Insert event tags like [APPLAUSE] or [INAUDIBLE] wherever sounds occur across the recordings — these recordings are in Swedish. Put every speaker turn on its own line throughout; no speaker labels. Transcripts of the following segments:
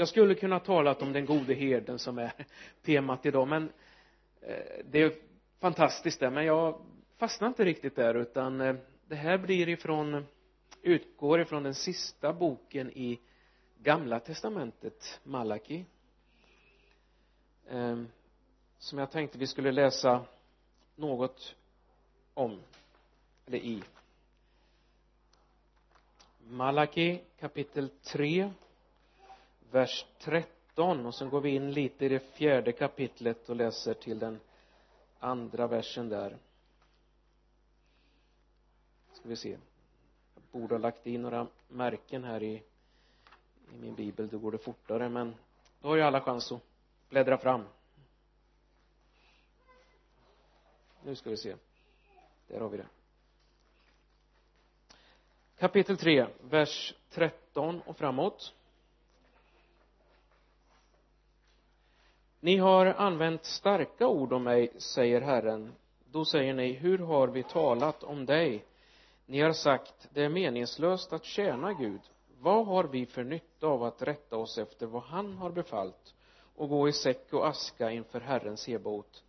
jag skulle kunna talat om den gode herden som är temat idag men eh, det är fantastiskt det men jag fastnar inte riktigt där utan eh, det här blir ifrån utgår ifrån den sista boken i gamla testamentet Malaki. Eh, som jag tänkte vi skulle läsa något om eller i. Malaki kapitel 3 vers 13 och sen går vi in lite i det fjärde kapitlet och läser till den andra versen där. Ska vi se. Jag borde ha lagt in några märken här i i min bibel då går det fortare men då har ju alla chans att bläddra fram. Nu ska vi se. Där har vi det. Kapitel 3 vers 13 och framåt. Ni har använt starka ord om mig säger Herren. Då säger ni hur har vi talat om dig? Ni har sagt det är meningslöst att tjäna Gud. Vad har vi för nytta av att rätta oss efter vad han har befallt och gå i säck och aska inför Herren Sebot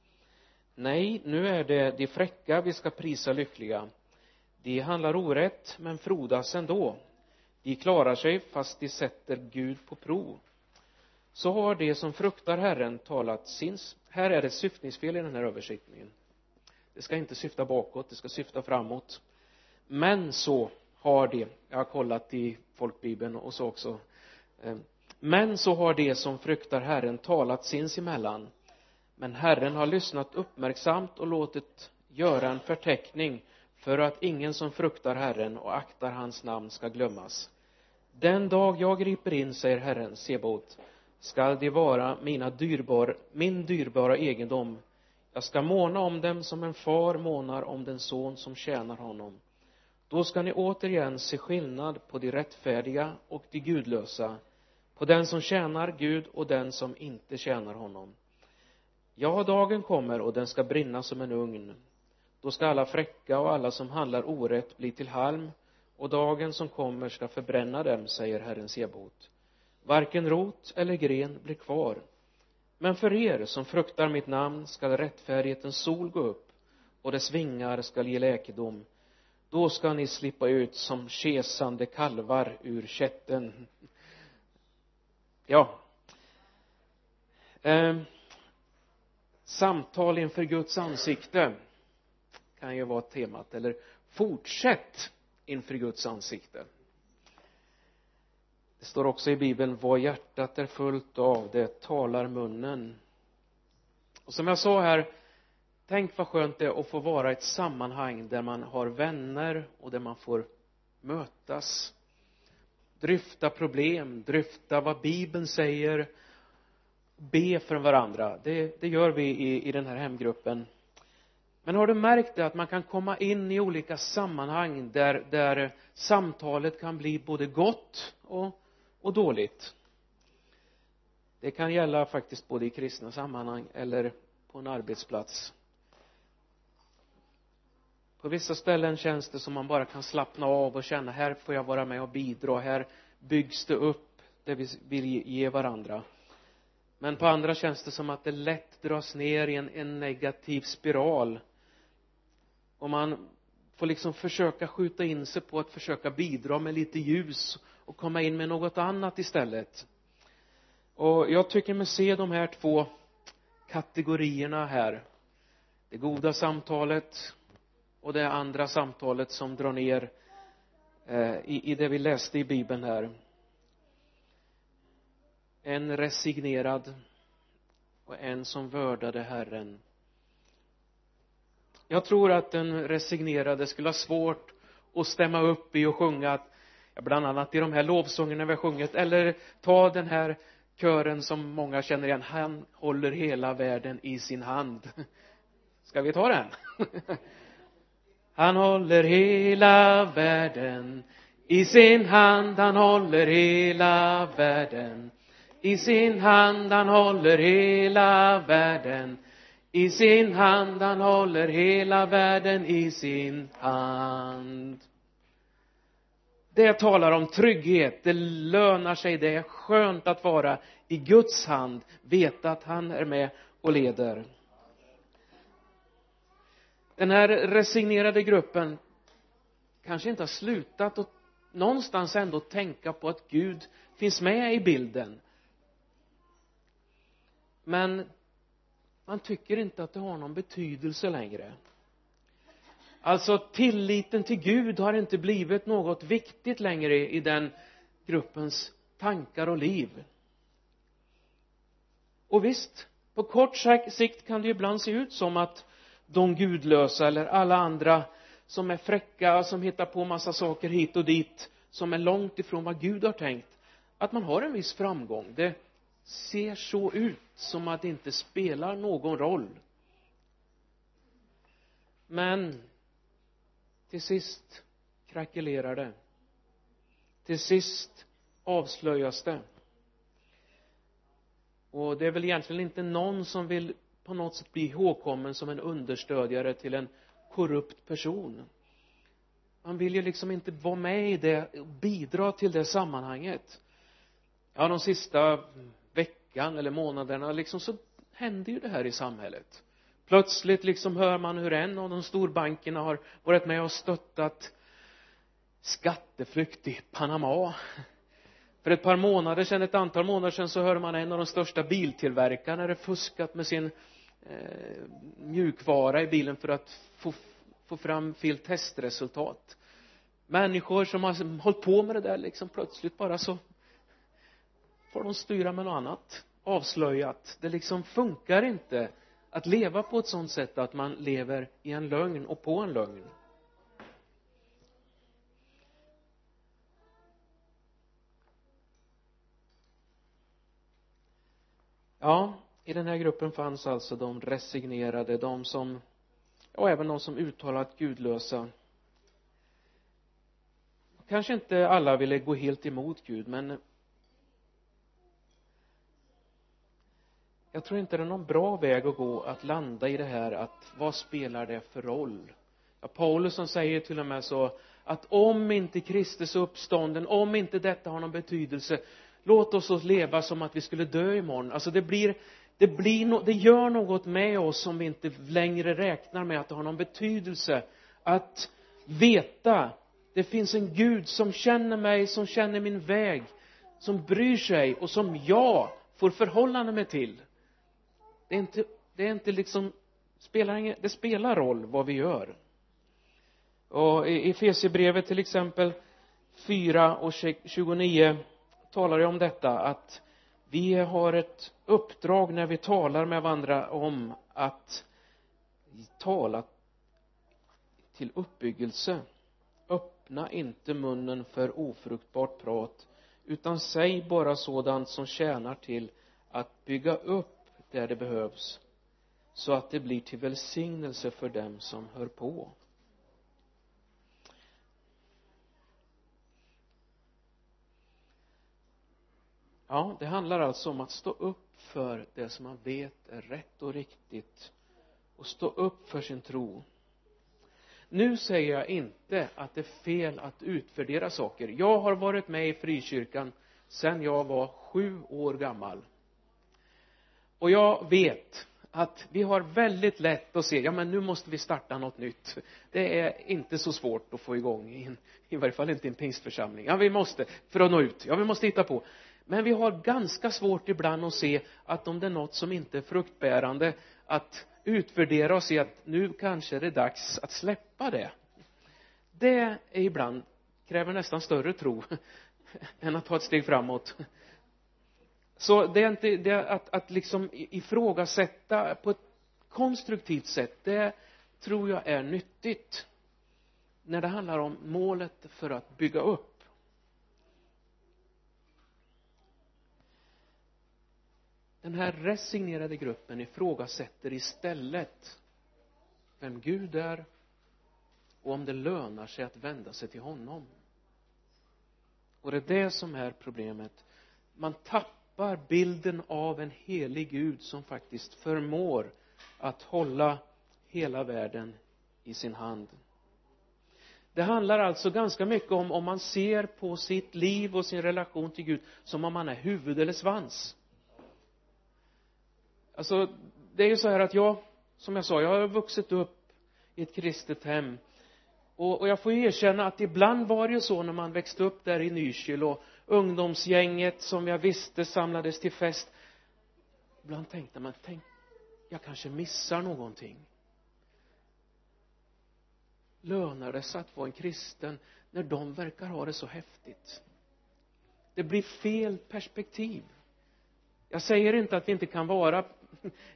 nej nu är det de fräcka vi ska prisa lyckliga. De handlar orätt men frodas ändå. De klarar sig fast de sätter Gud på prov så har de som fruktar Herren talat sins här är ett syftningsfel i den här översättningen det ska inte syfta bakåt det ska syfta framåt. Men så har de jag har kollat i folkbibeln och så också eh, men så har de som fruktar Herren talat sinsemellan men Herren har lyssnat uppmärksamt och låtit göra en förteckning för att ingen som fruktar Herren och aktar hans namn ska glömmas. Den dag jag griper in säger Herren Sebot skall de vara mina dyrbar, min dyrbara egendom? Jag ska måna om dem som en far månar om den son som tjänar honom. Då ska ni återigen se skillnad på de rättfärdiga och de gudlösa på den som tjänar Gud och den som inte tjänar honom. Ja dagen kommer och den ska brinna som en ugn. Då ska alla fräcka och alla som handlar orätt bli till halm och dagen som kommer ska förbränna dem säger Herren Sebot varken rot eller gren blir kvar. Men för er som fruktar mitt namn skall rättfärdighetens sol gå upp och dess vingar skall ge läkedom. Då ska ni slippa ut som kesande kalvar ur kätten. Ja. Eh, samtal inför Guds ansikte kan ju vara temat eller fortsätt inför Guds ansikte det står också i bibeln vad hjärtat är fullt av det talar munnen. Och som jag sa här tänk vad skönt det är att få vara i ett sammanhang där man har vänner och där man får mötas. Dryfta problem, dryfta vad bibeln säger be för varandra. Det, det gör vi i, i den här hemgruppen. Men har du märkt det att man kan komma in i olika sammanhang där, där samtalet kan bli både gott och, och dåligt. Det kan gälla faktiskt både i kristna sammanhang eller på en arbetsplats. På vissa ställen känns det som man bara kan slappna av och känna här får jag vara med och bidra här byggs det upp det vi vill ge varandra. Men på andra känns det som att det lätt dras ner i en, en negativ spiral. Och man får liksom försöka skjuta in sig på att försöka bidra med lite ljus och komma in med något annat istället. Och jag tycker mig se de här två kategorierna här. Det goda samtalet och det andra samtalet som drar ner eh, i, i det vi läste i bibeln här. En resignerad och en som vördade Herren. Jag tror att den resignerade skulle ha svårt att stämma upp i och sjunga att, bland annat i de här lovsångerna vi har sjungit. Eller ta den här kören som många känner igen. Han håller hela världen i sin hand. Ska vi ta den? [LAUGHS] Han håller hela världen i sin hand. Han håller hela världen i sin hand. Han håller hela världen i sin hand. Han håller hela världen i sin hand det talar om trygghet det lönar sig det är skönt att vara i Guds hand veta att han är med och leder. Den här resignerade gruppen kanske inte har slutat att någonstans ändå tänka på att Gud finns med i bilden. Men man tycker inte att det har någon betydelse längre alltså tilliten till Gud har inte blivit något viktigt längre i den gruppens tankar och liv. Och visst på kort sikt kan det ibland se ut som att de gudlösa eller alla andra som är fräcka och som hittar på massa saker hit och dit som är långt ifrån vad Gud har tänkt att man har en viss framgång. Det ser så ut som att det inte spelar någon roll. Men till sist krackelerar det. Till sist avslöjas det. Och det är väl egentligen inte någon som vill på något sätt bli ihågkommen som en understödjare till en korrupt person. Man vill ju liksom inte vara med i det och bidra till det sammanhanget. Ja de sista veckan eller månaderna liksom så händer ju det här i samhället plötsligt liksom hör man hur en av de storbankerna har varit med och stöttat skatteflykt i Panama. För ett par månader sedan, ett antal månader sedan så hörde man en av de största biltillverkarna hade fuskat med sin eh, mjukvara i bilen för att få, få fram fel testresultat. Människor som har hållit på med det där liksom plötsligt bara så får de styra med något annat. Avslöjat. Det liksom funkar inte att leva på ett sådant sätt att man lever i en lögn och på en lögn. Ja i den här gruppen fanns alltså de resignerade de som och även de som uttalat gudlösa. Kanske inte alla ville gå helt emot Gud men jag tror inte det är någon bra väg att gå att landa i det här att vad spelar det för roll? Ja, Paulus som säger till och med så att om inte Kristus uppstånden om inte detta har någon betydelse låt oss leva som att vi skulle dö imorgon. Alltså det blir det blir no, det gör något med oss som vi inte längre räknar med att det har någon betydelse att veta. Det finns en Gud som känner mig, som känner min väg som bryr sig och som jag får förhållande mig till det är inte, det är inte liksom spelar ingen, det spelar roll vad vi gör. Och i Efesierbrevet till exempel 4 och 29 talar det om detta att vi har ett uppdrag när vi talar med varandra om att tala till uppbyggelse. Öppna inte munnen för ofruktbart prat utan säg bara sådant som tjänar till att bygga upp där det behövs så att det blir till välsignelse för dem som hör på. Ja det handlar alltså om att stå upp för det som man vet är rätt och riktigt och stå upp för sin tro. Nu säger jag inte att det är fel att utvärdera saker. Jag har varit med i frikyrkan sedan jag var sju år gammal och jag vet att vi har väldigt lätt att se ja men nu måste vi starta något nytt. Det är inte så svårt att få igång i, en, i varje fall inte i en pingstförsamling. Ja vi måste för att nå ut. Ja vi måste hitta på. Men vi har ganska svårt ibland att se att om det är något som inte är fruktbärande att utvärdera och se att nu kanske det är dags att släppa det. Det är ibland kräver nästan större tro [LAUGHS] än att ta ett steg framåt så det är inte det är att, att liksom ifrågasätta på ett konstruktivt sätt det tror jag är nyttigt när det handlar om målet för att bygga upp. Den här resignerade gruppen ifrågasätter istället vem Gud är och om det lönar sig att vända sig till honom. Och det är det som är problemet. Man tappar bilden av en helig Gud som faktiskt förmår att hålla hela världen i sin hand. Det handlar alltså ganska mycket om om man ser på sitt liv och sin relation till Gud som om man är huvud eller svans. Alltså det är ju så här att jag som jag sa jag har vuxit upp i ett kristet hem. Och, och jag får ju erkänna att ibland var det ju så när man växte upp där i Nykil och ungdomsgänget som jag visste samlades till fest. Ibland tänkte man tänk jag kanske missar någonting. Lönar det sig att vara en kristen när de verkar ha det så häftigt? Det blir fel perspektiv. Jag säger inte att vi inte kan vara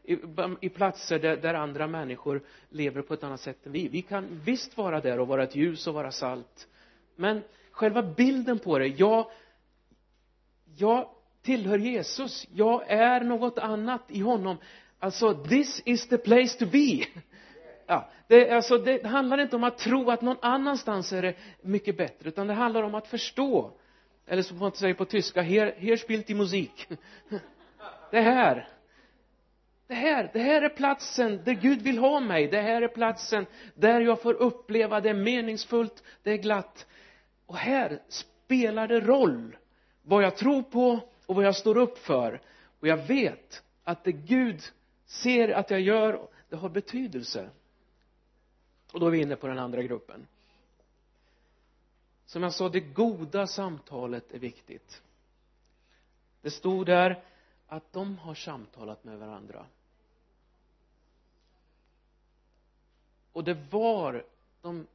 i, i platser där, där andra människor lever på ett annat sätt än vi. Vi kan visst vara där och vara ett ljus och vara salt. Men själva bilden på det jag jag tillhör Jesus. Jag är något annat i honom. Alltså this is the place to be. Ja, det, alltså det handlar inte om att tro att någon annanstans är det mycket bättre utan det handlar om att förstå. Eller som man säger på tyska här, här spielt die musik. [LAUGHS] Det här. Det här, det här är platsen där Gud vill ha mig. Det här är platsen där jag får uppleva det meningsfullt det är glatt. Och här spelar det roll vad jag tror på och vad jag står upp för. Och jag vet att det Gud ser att jag gör det har betydelse. Och då är vi inne på den andra gruppen. Som jag sa det goda samtalet är viktigt. Det stod där att de har samtalat med varandra. Och det var de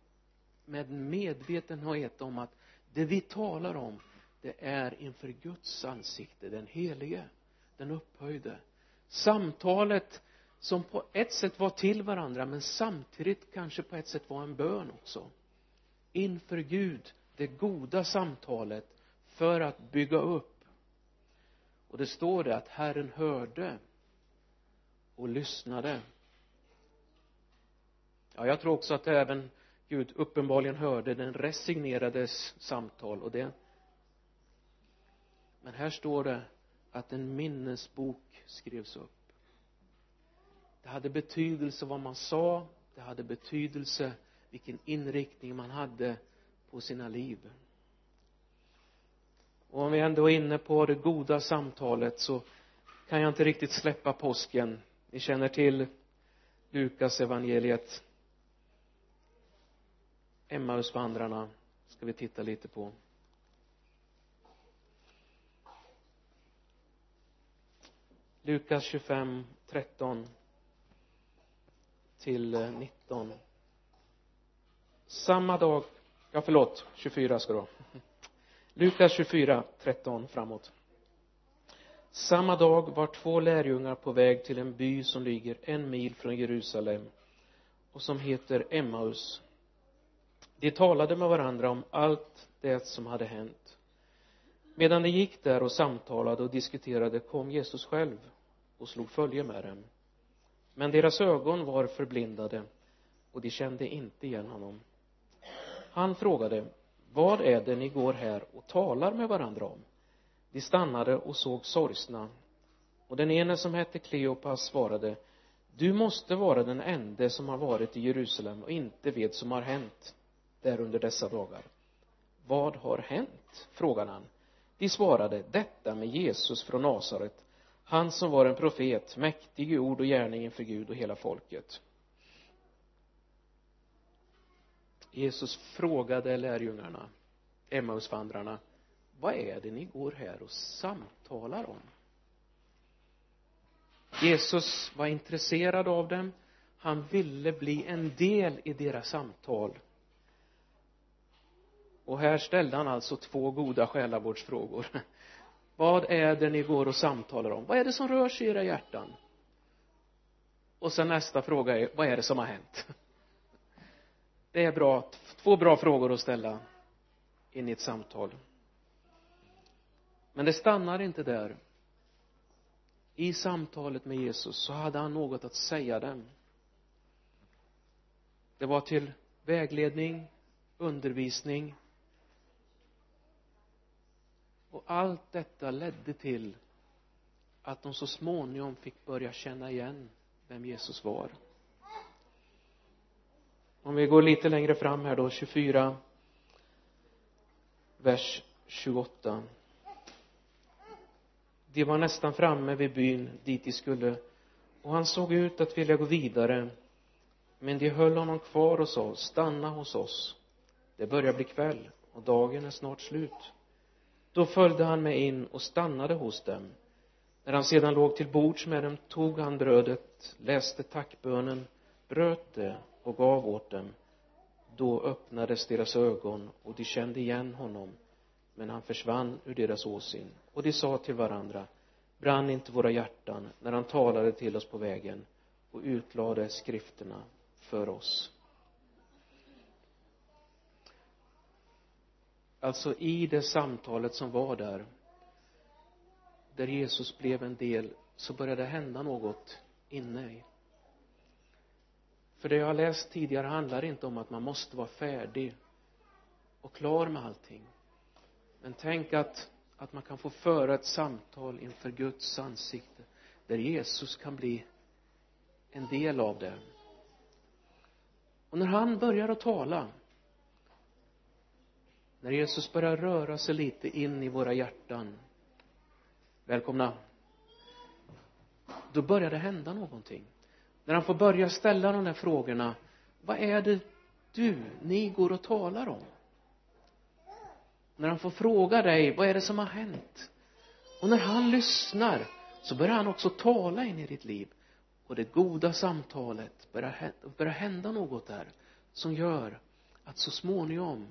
med medvetenhet om att det vi talar om det är inför Guds ansikte den helige den upphöjde. Samtalet som på ett sätt var till varandra men samtidigt kanske på ett sätt var en bön också. Inför Gud det goda samtalet för att bygga upp. Och det står det att Herren hörde och lyssnade. Ja jag tror också att även Gud uppenbarligen hörde den resignerades samtal och det men här står det att en minnesbok skrevs upp. Det hade betydelse vad man sa det hade betydelse vilken inriktning man hade på sina liv. Och om vi ändå är inne på det goda samtalet så kan jag inte riktigt släppa påsken. Ni känner till Lukas evangeliet. Emmausvandrarna ska vi titta lite på. Lukas 25, 13 till eh, 19 samma dag ja förlåt 24 ska det vara. Lukas 24, 13 framåt. Samma dag var två lärjungar på väg till en by som ligger en mil från Jerusalem och som heter Emmaus. De talade med varandra om allt det som hade hänt. Medan de gick där och samtalade och diskuterade kom Jesus själv och slog följe med dem. Men deras ögon var förblindade och de kände inte igen honom. Han frågade vad är det ni går här och talar med varandra om? De stannade och såg sorgsna. Och den ene som hette Kleopas svarade du måste vara den ende som har varit i Jerusalem och inte vet som har hänt där under dessa dagar. Vad har hänt? frågade han. De svarade detta med Jesus från Nasaret han som var en profet mäktig i ord och gärning inför Gud och hela folket. Jesus frågade lärjungarna Emmausvandrarna vad är det ni går här och samtalar om? Jesus var intresserad av dem. Han ville bli en del i deras samtal. Och här ställde han alltså två goda själavårdsfrågor vad är det ni går och samtalar om? Vad är det som rör sig i era hjärtan? Och sen nästa fråga är vad är det som har hänt? [LAUGHS] Det är bra två bra frågor att ställa in i ett samtal. Men det stannar inte där. I samtalet med Jesus så hade han något att säga dem. Det var till vägledning undervisning och allt detta ledde till att de så småningom fick börja känna igen vem Jesus var. Om vi går lite längre fram här då 24 vers 28 de var nästan framme vid byn dit de skulle och han såg ut att vilja gå vidare. Men de höll honom kvar och sa stanna hos oss. Det börjar bli kväll och dagen är snart slut då följde han med in och stannade hos dem. När han sedan låg till bords med dem tog han brödet läste tackbönen bröt det och gav åt dem. Då öppnades deras ögon och de kände igen honom. Men han försvann ur deras åsyn och de sa till varandra brann inte våra hjärtan när han talade till oss på vägen och utlade skrifterna för oss. Alltså i det samtalet som var där där Jesus blev en del så började det hända något inne i. För det jag har läst tidigare handlar inte om att man måste vara färdig och klar med allting. Men tänk att att man kan få föra ett samtal inför Guds ansikte där Jesus kan bli en del av det. Och när han börjar att tala när Jesus börjar röra sig lite in i våra hjärtan välkomna då börjar det hända någonting. När han får börja ställa de där frågorna vad är det du, ni går och talar om? När han får fråga dig vad är det som har hänt? Och när han lyssnar så börjar han också tala in i ditt liv. Och det goda samtalet börjar, börjar hända något där som gör att så småningom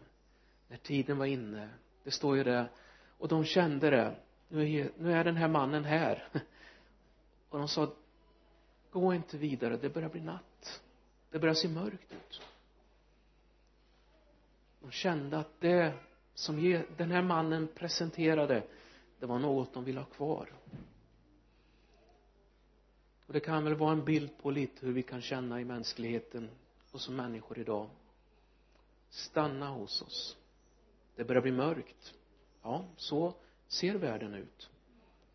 när tiden var inne. Det står ju det. Och de kände det. Nu är, nu är den här mannen här. Och de sa gå inte vidare. Det börjar bli natt. Det börjar se mörkt ut. De kände att det som den här mannen presenterade det var något de ville ha kvar. Och det kan väl vara en bild på lite hur vi kan känna i mänskligheten och som människor idag. Stanna hos oss det börjar bli mörkt. Ja så ser världen ut.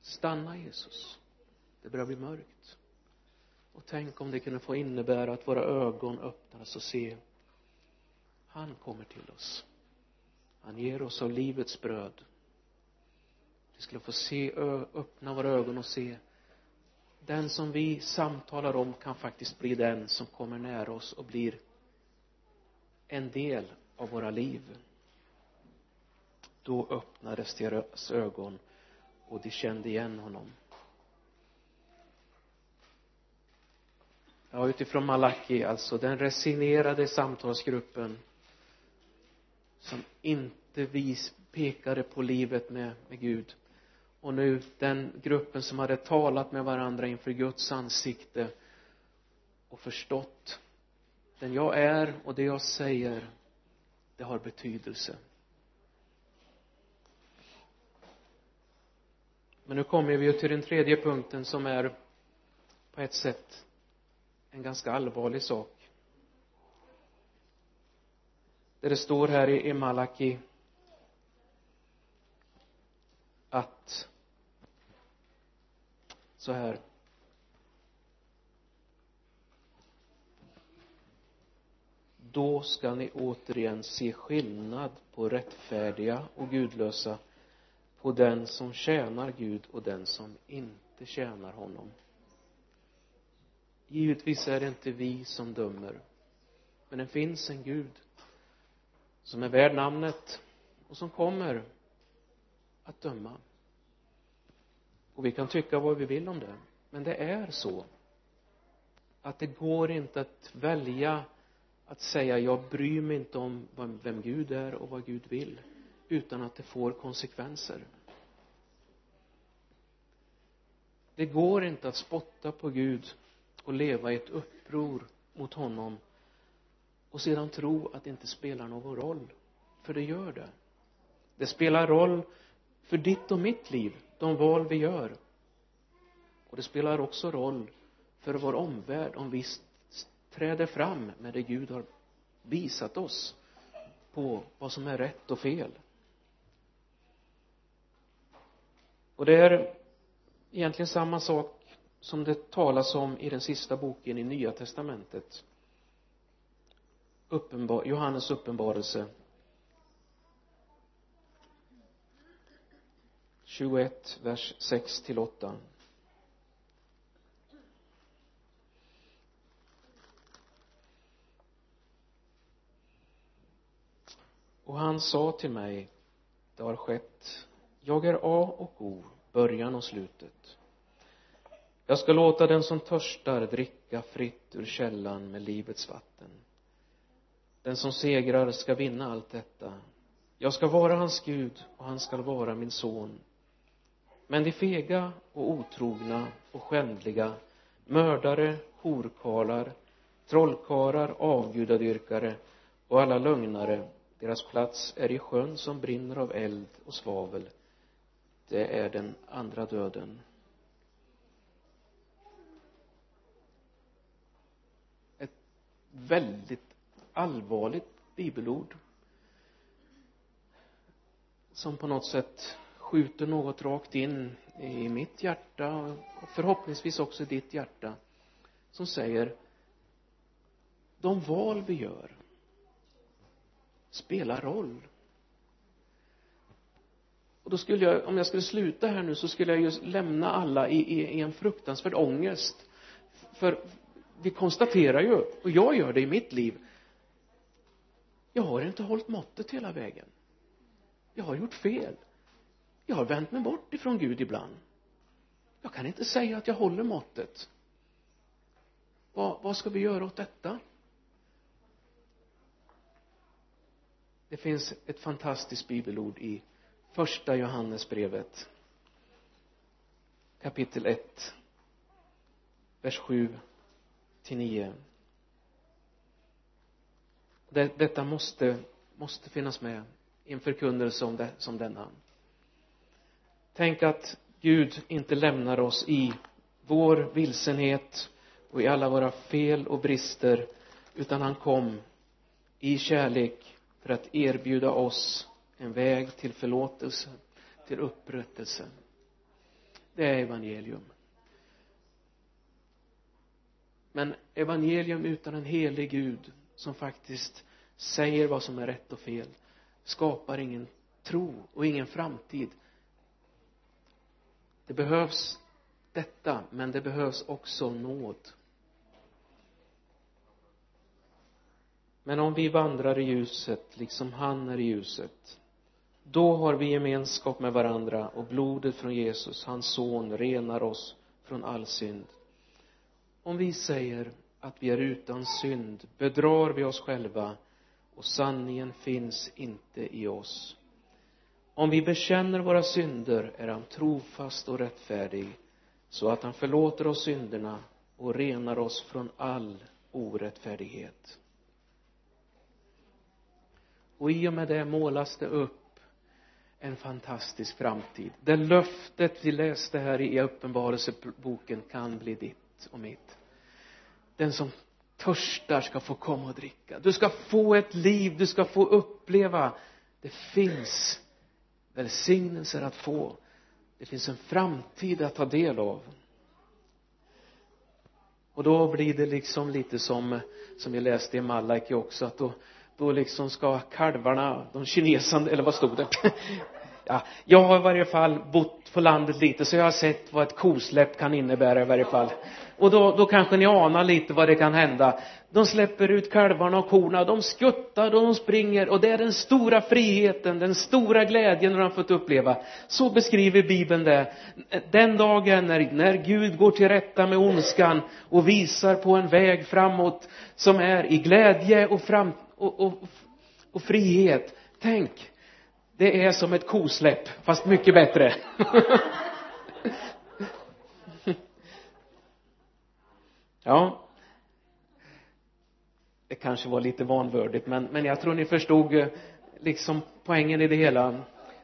Stanna Jesus. Det börjar bli mörkt. Och tänk om det kunde få innebära att våra ögon öppnas och se. Han kommer till oss. Han ger oss av livets bröd. Vi skulle få se öppna våra ögon och se. Den som vi samtalar om kan faktiskt bli den som kommer nära oss och blir en del av våra liv då öppnades deras ögon och de kände igen honom. Ja utifrån Malaki alltså den resignerade samtalsgruppen som inte vis pekade på livet med, med Gud. Och nu den gruppen som hade talat med varandra inför Guds ansikte och förstått den jag är och det jag säger det har betydelse. Men nu kommer vi ju till den tredje punkten som är på ett sätt en ganska allvarlig sak. Där det står här i, Malaki att så här. Då ska ni återigen se skillnad på rättfärdiga och gudlösa på den som tjänar Gud och den som inte tjänar honom. Givetvis är det inte vi som dömer men det finns en Gud som är värd namnet och som kommer att döma. Och vi kan tycka vad vi vill om det men det är så att det går inte att välja att säga jag bryr mig inte om vem Gud är och vad Gud vill utan att det får konsekvenser. Det går inte att spotta på Gud och leva i ett uppror mot honom och sedan tro att det inte spelar någon roll för det gör det. Det spelar roll för ditt och mitt liv de val vi gör. Och det spelar också roll för vår omvärld om vi träder fram med det Gud har visat oss på vad som är rätt och fel. Och det är egentligen samma sak som det talas om i den sista boken i nya testamentet. Uppenbar, Johannes uppenbarelse. 21, vers 6 till 8 och han sa till mig det har skett jag är A och O början och slutet. Jag ska låta den som törstar dricka fritt ur källan med livets vatten. Den som segrar ska vinna allt detta. Jag ska vara hans Gud och han ska vara min son. Men de fega och otrogna och skändliga mördare, horkarlar, trollkarlar, avgudadyrkare och alla lögnare deras plats är i sjön som brinner av eld och svavel det är den andra döden. Ett väldigt allvarligt bibelord som på något sätt skjuter något rakt in i mitt hjärta och förhoppningsvis också i ditt hjärta som säger de val vi gör spelar roll och då skulle jag, om jag skulle sluta här nu så skulle jag just lämna alla i, i, i en fruktansvärd ångest. För vi konstaterar ju, och jag gör det i mitt liv jag har inte hållit måttet hela vägen. Jag har gjort fel. Jag har vänt mig bort ifrån Gud ibland. Jag kan inte säga att jag håller måttet. Vad, vad ska vi göra åt detta? Det finns ett fantastiskt bibelord i första Johannesbrevet kapitel 1 vers 7 till 9 det, detta måste måste finnas med i en förkunnelse om det, som denna. Tänk att Gud inte lämnar oss i vår vilsenhet och i alla våra fel och brister utan han kom i kärlek för att erbjuda oss en väg till förlåtelse till upprättelse. Det är evangelium. Men evangelium utan en helig Gud som faktiskt säger vad som är rätt och fel skapar ingen tro och ingen framtid. Det behövs detta men det behövs också nåd. Men om vi vandrar i ljuset liksom han är i ljuset då har vi gemenskap med varandra och blodet från Jesus, hans son, renar oss från all synd. Om vi säger att vi är utan synd bedrar vi oss själva och sanningen finns inte i oss. Om vi bekänner våra synder är han trofast och rättfärdig så att han förlåter oss synderna och renar oss från all orättfärdighet. Och i och med det målas det upp en fantastisk framtid. Det löftet vi läste här i uppenbarelseboken kan bli ditt och mitt. Den som törstar ska få komma och dricka. Du ska få ett liv du ska få uppleva. Det finns välsignelser att få. Det finns en framtid att ta del av. Och då blir det liksom lite som som vi läste i Malaki också att då då liksom ska kalvarna de kinesande, eller vad stod det? [LAUGHS] Ja, jag har i varje fall bott på landet lite så jag har sett vad ett kosläpp kan innebära i varje fall. Och då, då kanske ni anar lite vad det kan hända. De släpper ut kalvarna och korna de skuttar och de springer och det är den stora friheten den stora glädjen de har fått uppleva. Så beskriver bibeln det. Den dagen när, när Gud går till rätta med ondskan och visar på en väg framåt som är i glädje och fram och, och, och frihet. Tänk det är som ett kosläpp fast mycket bättre. [LAUGHS] Ja. Det kanske var lite vanvördigt men, men jag tror ni förstod eh, liksom poängen i det hela.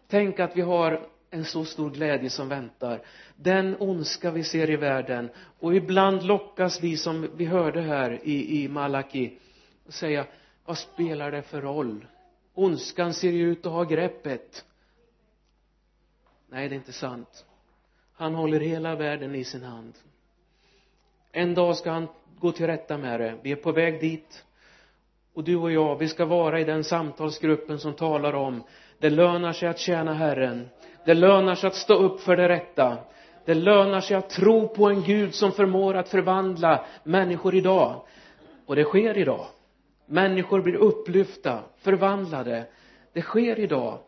Tänk att vi har en så stor glädje som väntar. Den ondska vi ser i världen. Och ibland lockas vi som vi hörde här i, i Malaki att säga vad spelar det för roll? Ondskan ser ju ut att ha greppet. Nej det är inte sant. Han håller hela världen i sin hand. En dag ska han gå till rätta med det. Vi är på väg dit. Och du och jag vi ska vara i den samtalsgruppen som talar om det lönar sig att tjäna Herren. Det lönar sig att stå upp för det rätta. Det lönar sig att tro på en Gud som förmår att förvandla människor idag. Och det sker idag människor blir upplyfta, förvandlade. Det sker idag.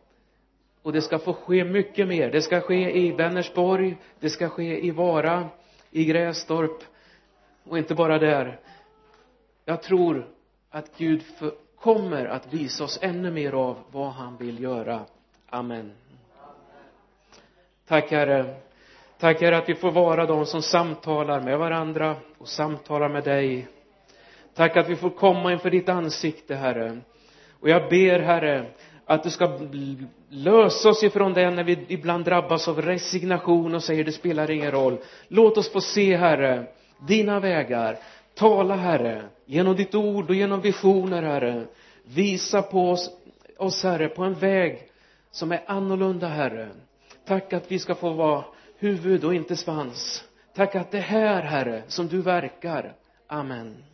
Och det ska få ske mycket mer. Det ska ske i Vänersborg det ska ske i Vara i Grästorp. Och inte bara där. Jag tror att Gud för, kommer att visa oss ännu mer av vad han vill göra. Amen. Tack herre. Tack herre att vi får vara de som samtalar med varandra och samtalar med dig tack att vi får komma inför ditt ansikte herre. Och jag ber herre att du ska lösa oss ifrån det när vi ibland drabbas av resignation och säger det spelar ingen roll. Låt oss få se herre dina vägar. Tala herre genom ditt ord och genom visioner herre. Visa på oss, oss herre på en väg som är annorlunda herre. Tack att vi ska få vara huvud och inte svans. Tack att det är här herre som du verkar. Amen.